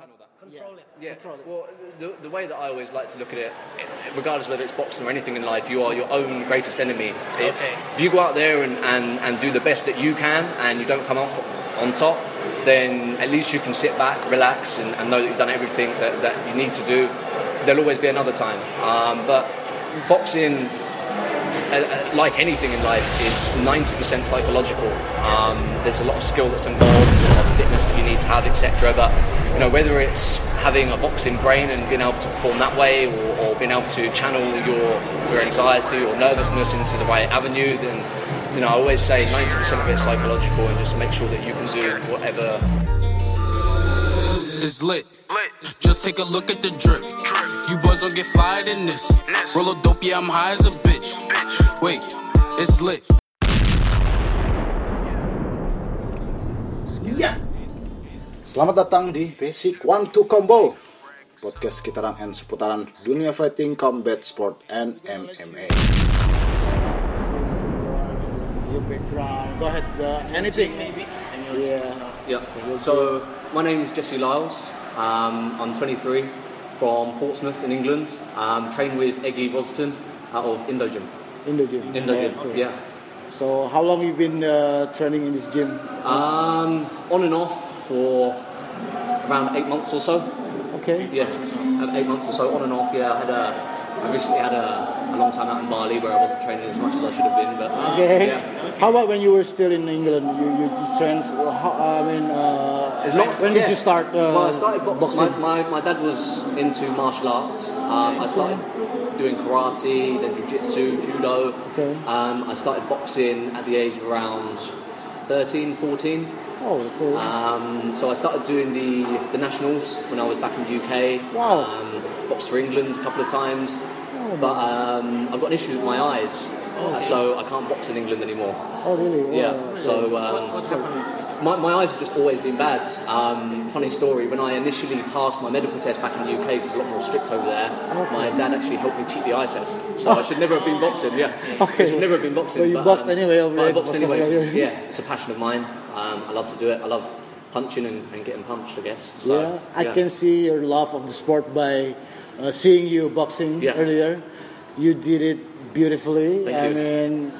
channel that. Control it. Yeah. Control it. Well, the, the way that I always like to look at it, regardless whether it's boxing or anything in life, you are your own greatest enemy. It's, Okay. If you go out there and, and, and do the best that you can and you don't come off on top, then at least you can sit back, relax, and, and know that you've done everything that, that you need to do. There'll always be another time. Um, but boxing, uh, uh, like anything in life, is 90% psychological. Um, there's a lot of skill that's involved, there's a lot of fitness that you need to have, etc. But you know, whether it's having a boxing brain and being able to perform that way, or, or being able to channel your your anxiety or nervousness into the right avenue, then you know, I always say 90% of it's psychological, and just make sure that you can do whatever It's lit. Just take a look at the drip. You boys don't get fired in this. Roll a dope, yeah, I'm high as a bitch. Wait, it's lit. Iya. Selamat datang di Basic One Two Combo Podcast sekitaran and seputaran dunia fighting, combat sport, and MMA Your background, go ahead, uh, anything Maybe. Yeah Yeah. So my name is Jesse Lyles. Um, I'm 23 from Portsmouth in England. Um, trained with Eggy Roston out of Indo Gym. Indo Gym Indo Gym. Okay. Yeah. So how long you been uh, training in this gym? Um, on and off for around eight months or so. Okay Yeah, eight months or so on and off. Yeah, I had a. I recently had a, a long time out in Bali where I wasn't training as much as I should have been. But uh, Okay. yeah. How about when you were still in England? You you, you trained. uh, How, I mean, uh, long- when did you start? Uh, well, I started boxing. boxing? My, my, my dad was into martial arts. Um, I started doing karate, then jiu-jitsu, judo. Okay. Um, I started boxing at the age of around 13, 14. Oh, cool. Um, so I started doing the, the nationals when I was back in the UK. Wow. Um, boxed for England a couple of times. but um, I've got an issue with my eyes, uh, so I can't box in England anymore. oh, really? Yeah. Oh, okay. So um, my, my eyes have just always been bad. Um, funny story, when I initially passed my medical test back in the UK, it's a lot more strict over there, my dad actually helped me cheat the eye test. So I should never have been boxing, yeah. Okay. I should never have been boxing. You but, boxed anyway over I boxed anyway. Yeah, it's a passion of mine. Um, I love to do it. I love punching and, and getting punched, I guess. So, yeah, I can see your love of the sport by uh, seeing you boxing Yeah. earlier. You did it beautifully. Thank I you. mean,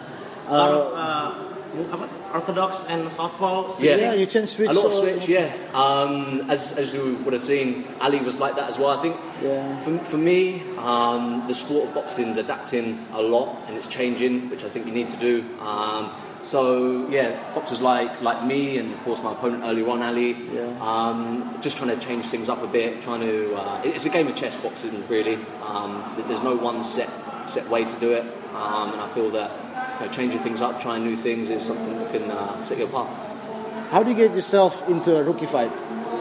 A lot of uh, uh, orthodox and southpaw. Yeah. yeah, you can switch. a lot of switch, yeah. Um, as, as you would have seen, Ali was like that as well. I think Yeah. for, for me, um, the sport of boxing is adapting a lot and it's changing, which I think you need to do. Um, so yeah, boxers like like me and of course my opponent earlier on, Ali, Yeah. um, just trying to change things up a bit, trying to. Uh, it's a game of chess boxing, really. Um, there's no one set set way to do it, um, and I feel that you know, changing things up, trying new things, is something that can uh, set you apart. How do you get yourself into a rookie fight?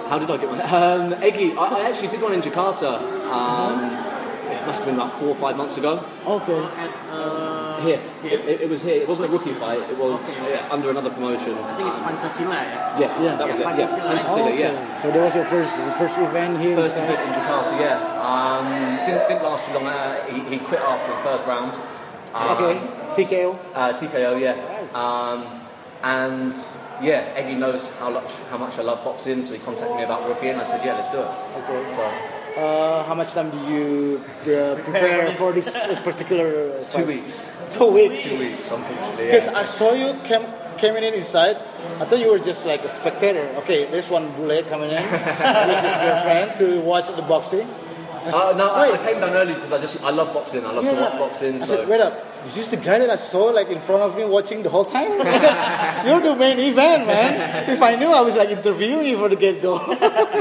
How did I get one? Um, Eggy, I, I actually did one in Jakarta. Um, it must have been like four or five months ago. Okay. At, uh, Here, It, it, it was here. It wasn't a rookie fight. It was yeah, under another promotion. I think it's Pancasila, yeah. Yeah, Yeah. that was Yeah, it. Yeah, Pancasila. Pancasila, okay. yeah. So that was your first your first event here. First in event in Jakarta, yeah. Um, didn't, didn't last too long. Uh, he, he quit after the first round. Um, Okay. TKO. Uh, TKO, yeah. Um, and yeah, Eggy knows how much how much I love boxing, so he contacted me about rookie, and I said, yeah, let's do it. Okay. So Uh, how much time do you uh, prepare for this uh, particular? uh, two weeks. Two weeks. Two weeks, unfortunately. Because Yeah. I saw you came coming in inside. I thought you were just like a spectator. Okay, there's one bullet coming in with his girlfriend to watch the boxing. I Uh, no, I, I came down early because I just I love boxing. I love to watch boxing. I So said, wait up. This is the guy that I saw like in front of me watching the whole time. You're the main event, man. If I knew, I was like interviewing you for the get go.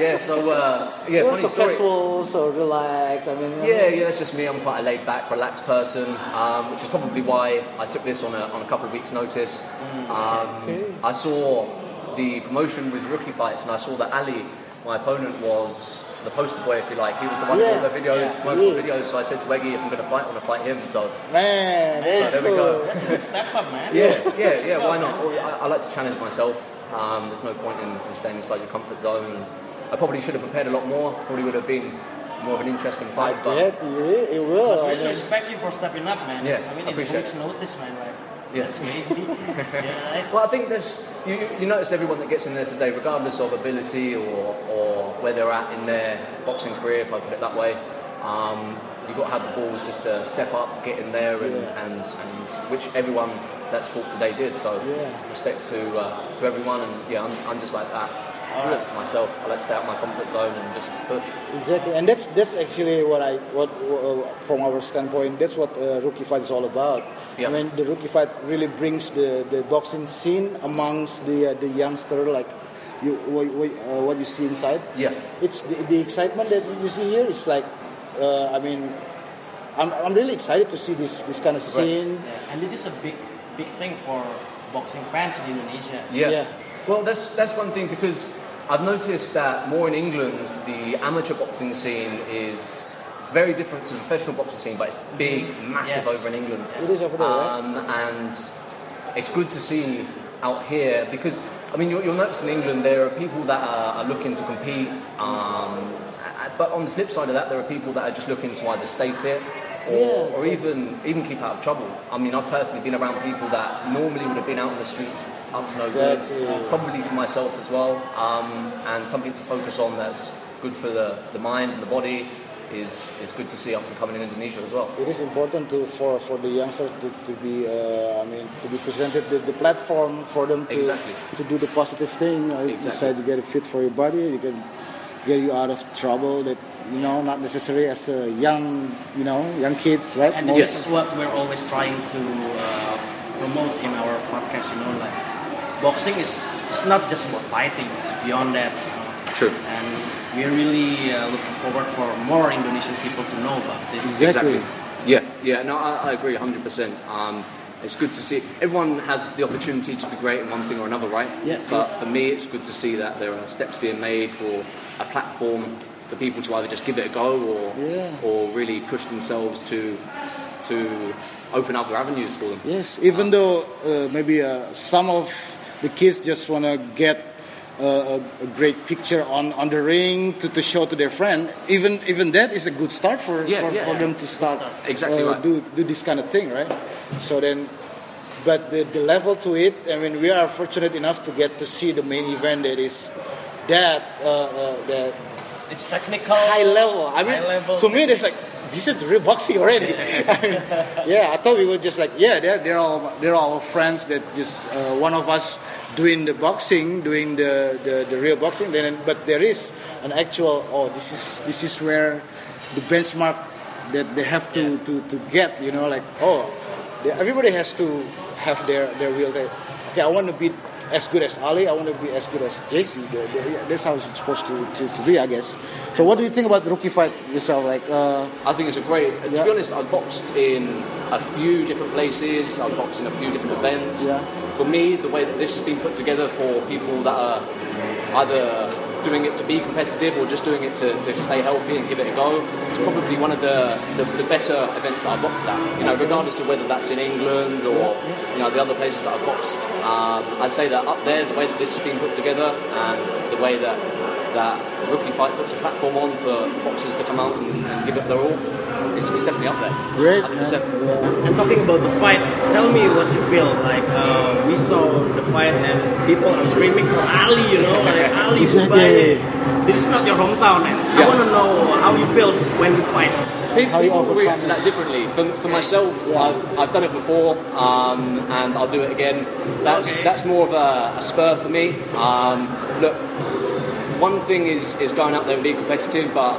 yeah, so uh, yeah, You're funny so story. casual, so relaxed. I mean, you know. Yeah, yeah, that's just me. I'm quite a laid back, relaxed person, um, which is probably why I took this on a, on a couple of weeks' notice. Um, Okay. I saw the promotion with rookie fights, and I saw that Ali, my opponent, was the poster boy, if you like. He was the one Yeah. with all the videos, promotional Yeah. videos. So I said to Eggy, if I'm going to fight, I want to fight him. So Man, that's there we go. That's a good step up, man. Yeah, yeah, yeah. Why not? Well, I, I like to challenge myself. Um, there's no point in, in staying inside your comfort zone. I probably should have prepared a lot more. Probably would have been more of an interesting fight, but Yeah, it will. It will. But I really mean, respect you for stepping up, man. Yeah, I mean, I in appreciate weeks' notice, man. Like, Yes. Yeah. Well, I think there's you, you- you notice everyone that gets in there today, regardless of ability or, or where they're at in their boxing career, if I put it that way. Um, you've got to have the balls just to step up, get in there, and, Yeah. and, and which everyone that's fought today did. So Yeah. respect to uh, to everyone, and yeah, I'm, I'm just like that myself. I like to stay out of my comfort zone and just push. Exactly, and that's that's actually what I what uh, from our standpoint that's what uh, rookie fight is all about. Yeah. I mean, the rookie fight really brings the, the boxing scene amongst the uh, the youngster like you what, what, uh, what you see inside. Yeah. It's the, the excitement that you see here is like, uh, I mean, I'm, I'm really excited to see this this kind of scene. Yeah, and this is a big, big thing for boxing fans in Indonesia. Yeah. Yeah. Well, that's that's one thing because I've noticed that more in England, the amateur boxing scene is very different to the professional boxing scene, but it's big, massive Yes. over in England. It is over there, right? Um, and it's good to see out here because I mean you'll, you'll notice in England there are people that are, are looking to compete, um, but on the flip side of that, there are people that are just looking to either stay fit. Or, Yeah. or even even keep out of trouble. I mean, I've personally been around people that normally would have been out in the streets up to no good. Probably for myself as well, um, and something to focus on that's good for the, the mind and the body is, is good to see up and coming in Indonesia as well. it is important to for, for the youngsters to, to be uh, I mean to be presented the, the platform for them to Exactly. to do the positive thing. You Exactly. decide to get it fit for your body. You can get you out of trouble that you know not necessary as a young you know young kids right. And Most- this is what we're always trying to uh, promote in our podcast. You know, like boxing is it's not just about fighting; it's beyond that. you know. True. And we're really uh, looking forward for more Indonesian people to know about this. Exactly. Yeah, yeah, no, I, I agree 100%. Um, it's good to see. Everyone has the opportunity to be great in one thing or another, right? Yes. But for me, it's good to see that there are steps being made for a platform for people to either just give it a go or Yeah. or really push themselves to to open other avenues for them. Yes, even though uh, maybe uh, some of the kids just want to get uh, a, a great picture on, on the ring to, to show to their friend, even even that is a good start for, Yeah, for, yeah. for them to start Exactly uh, right. do do this kind of thing, right? So then, but the, the level to it, I mean, we are fortunate enough to get to see the main event that is that uh, uh, that It's technical. high level. I mean, level. to me, it's like this is the real boxing already. I mean, yeah, I thought we were just like, yeah, they're they're all they're all friends that just uh, one of us doing the boxing, doing the, the, the real boxing. Then, but there is an actual. Oh, this is this is where the benchmark that they have to, to, to get. You know, like oh, they, everybody has to have their their real. Okay, I want to be as good as Ali. I want to be as good as JC. The- the- yeah, That's how it's supposed to, to, to be, I guess. So, what do you think about the rookie fight yourself? Like, uh, I think it's a great. To Yeah. be honest, I've boxed in a few different places. I've boxed in a few different events. Yeah. For me, the way that this has been put together for people that are either doing it to be competitive or just doing it to, to stay healthy and give it a go, it's probably one of the, the, the better events that I've boxed at. You know, regardless of whether that's in England or you know the other places that I've boxed. Um, I'd say that up there, the way that this has been put together and the way that that rookie fight puts a platform on for, for boxers to come out and, and give it their all. It's, it's definitely up there. great. 100%. And talking about the fight, tell me what you feel. Like uh, we saw the fight and people are screaming for Ali. You know, like Ali Exactly. Bubaye. This is not your hometown, and I want to know how you feel when you fight. People, How you people react to that differently. For, for myself, I've, I've done it before, um, and I'll do it again. That's Okay. that's more of a, a spur for me. Um, look, one thing is, is going out there and being competitive, but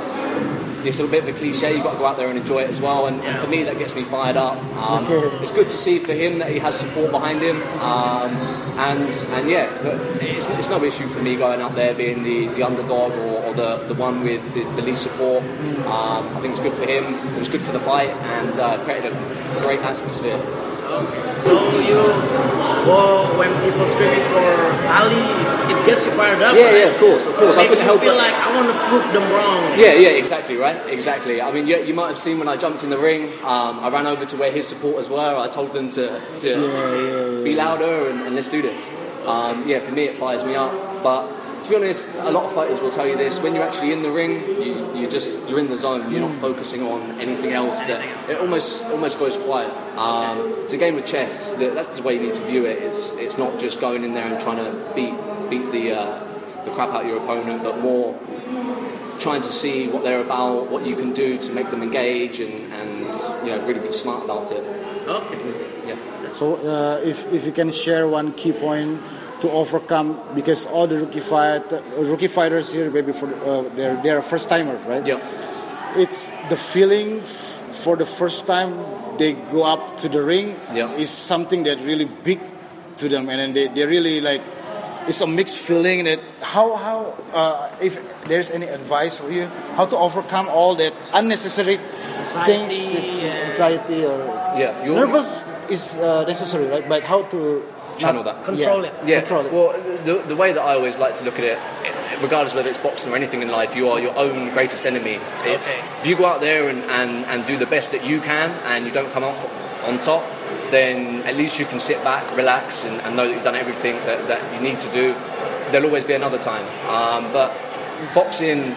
it's a bit of a cliche. You've got to go out there and enjoy it as well. And, and for me, that gets me fired up. Um, it's good to see for him that he has support behind him. Um, and and yeah, but it's, it's no issue for me going out there being the, the underdog or, or the, the one with the, the least support. Um, I think it's good for him. It was good for the fight and uh, created a great atmosphere. So you, well, when people screaming for Ali, it gets you fired up. Yeah, right? yeah, of course, of course. I Makes couldn't help feel it. like I want to prove them wrong. Yeah, yeah, exactly, right? Exactly. I mean, you, you might have seen when I jumped in the ring, um, I ran over to where his supporters were. I told them to, to be louder and, and let's do this. Um, yeah, for me, it fires me up. But to to be honest, a lot of fighters will tell you this. When you're actually in the ring, you, you just you're in the zone. You're not focusing on anything else. That it almost almost goes quiet. Um, it's a game of chess. That- That's the way you need to view it. It's it's not just going in there and trying to beat beat the uh, the crap out of your opponent, but more trying to see what they're about, what you can do to make them engage, and, and you know really be smart about it. Okay. Yeah. So uh, if if you can share one key point to overcome because all the rookie fight rookie fighters here maybe for uh, they're they're first timers right Yeah. it's the feeling f- for the first time they go up to the ring Yeah. is something that really big to them and then they, they really like it's a mixed feeling that how how uh, if there's any advice for you how to overcome all that unnecessary things Anxiety, that- anxiety or Yeah. You're, nervous is uh, necessary right but how to Channel that. Control yeah, it. Yeah. control it Well, the, the way that I always like to look at it, regardless whether it's boxing or anything in life, you are your own greatest enemy. It's, Okay. If you go out there and, and, and do the best that you can and you don't come off on top, then at least you can sit back, relax, and, and know that you've done everything that, that you need to do. There'll always be another time. Um, but boxing,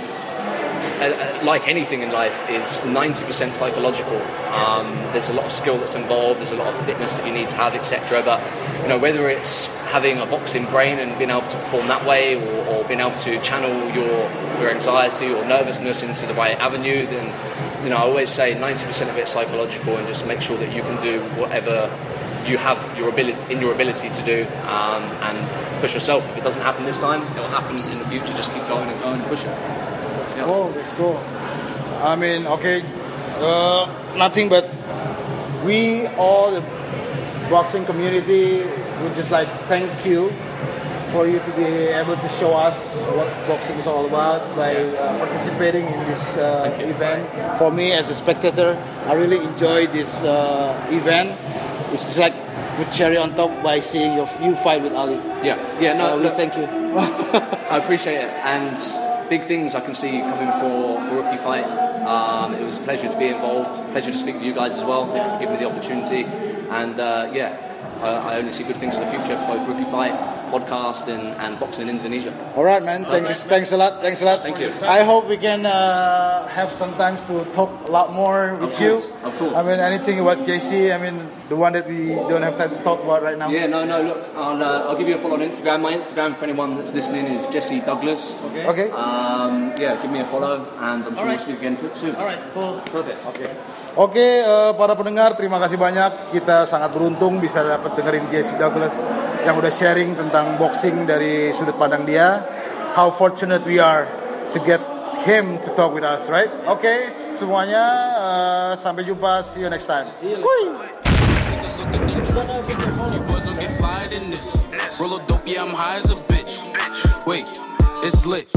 uh, uh, like anything in life, is 90% psychological. Um, there's a lot of skill that's involved. There's a lot of fitness that you need to have, etc. But you know, whether it's having a boxing brain and being able to perform that way, or, or being able to channel your your anxiety or nervousness into the right avenue, then you know, I always say 90% of it's psychological, and just make sure that you can do whatever you have your ability in your ability to do, um, and push yourself. If it doesn't happen this time, it will happen in the future. Just keep going and going and push Yeah. Oh, let's go. I mean, okay, uh, nothing but we all the boxing community would just like thank you for you to be able to show us what boxing is all about by uh, participating in this uh, event. For me, as a spectator, I really enjoy this uh, event. It's just like good cherry on top by seeing your you fight with Ali. Yeah, yeah, no, Uh, we look, thank you. I appreciate it, and big things I can see coming for for rookie fight. Um, it was a pleasure to be involved. Pleasure to speak to you guys as well. Thank you for giving me the opportunity, and uh, yeah, I, I only see good things for the future for both rookie fight, podcast, and, and boxing in Indonesia. All right, man. Thank you. Thanks a lot. Thanks a lot. Thank you. I hope we can uh, have some times to talk a lot more with Of you. of course. I mean, anything about JC. I mean, the one that we don't have time to talk about right now. Yeah, no, no. Look, I'll uh, I'll give you a follow on Instagram. My Instagram for anyone that's listening is Jesse Douglas. Okay. Um, yeah, give me a follow, and I'm sure Alright. we'll speak again soon. All right, cool. Perfect. Oke. Oke, eh, para pendengar, terima kasih banyak. Kita sangat beruntung bisa dapat dengerin Jesse Douglas yang udah sharing tentang boxing dari sudut pandang dia. How fortunate we are to get him to talk with us, right? Oke, semuanya eh, sampai jumpa. See you next time. Whee! Take a look at the drip. You boys don't get fired in this. Roll a dope, yeah, I'm high as a bitch. Wait, it's lit.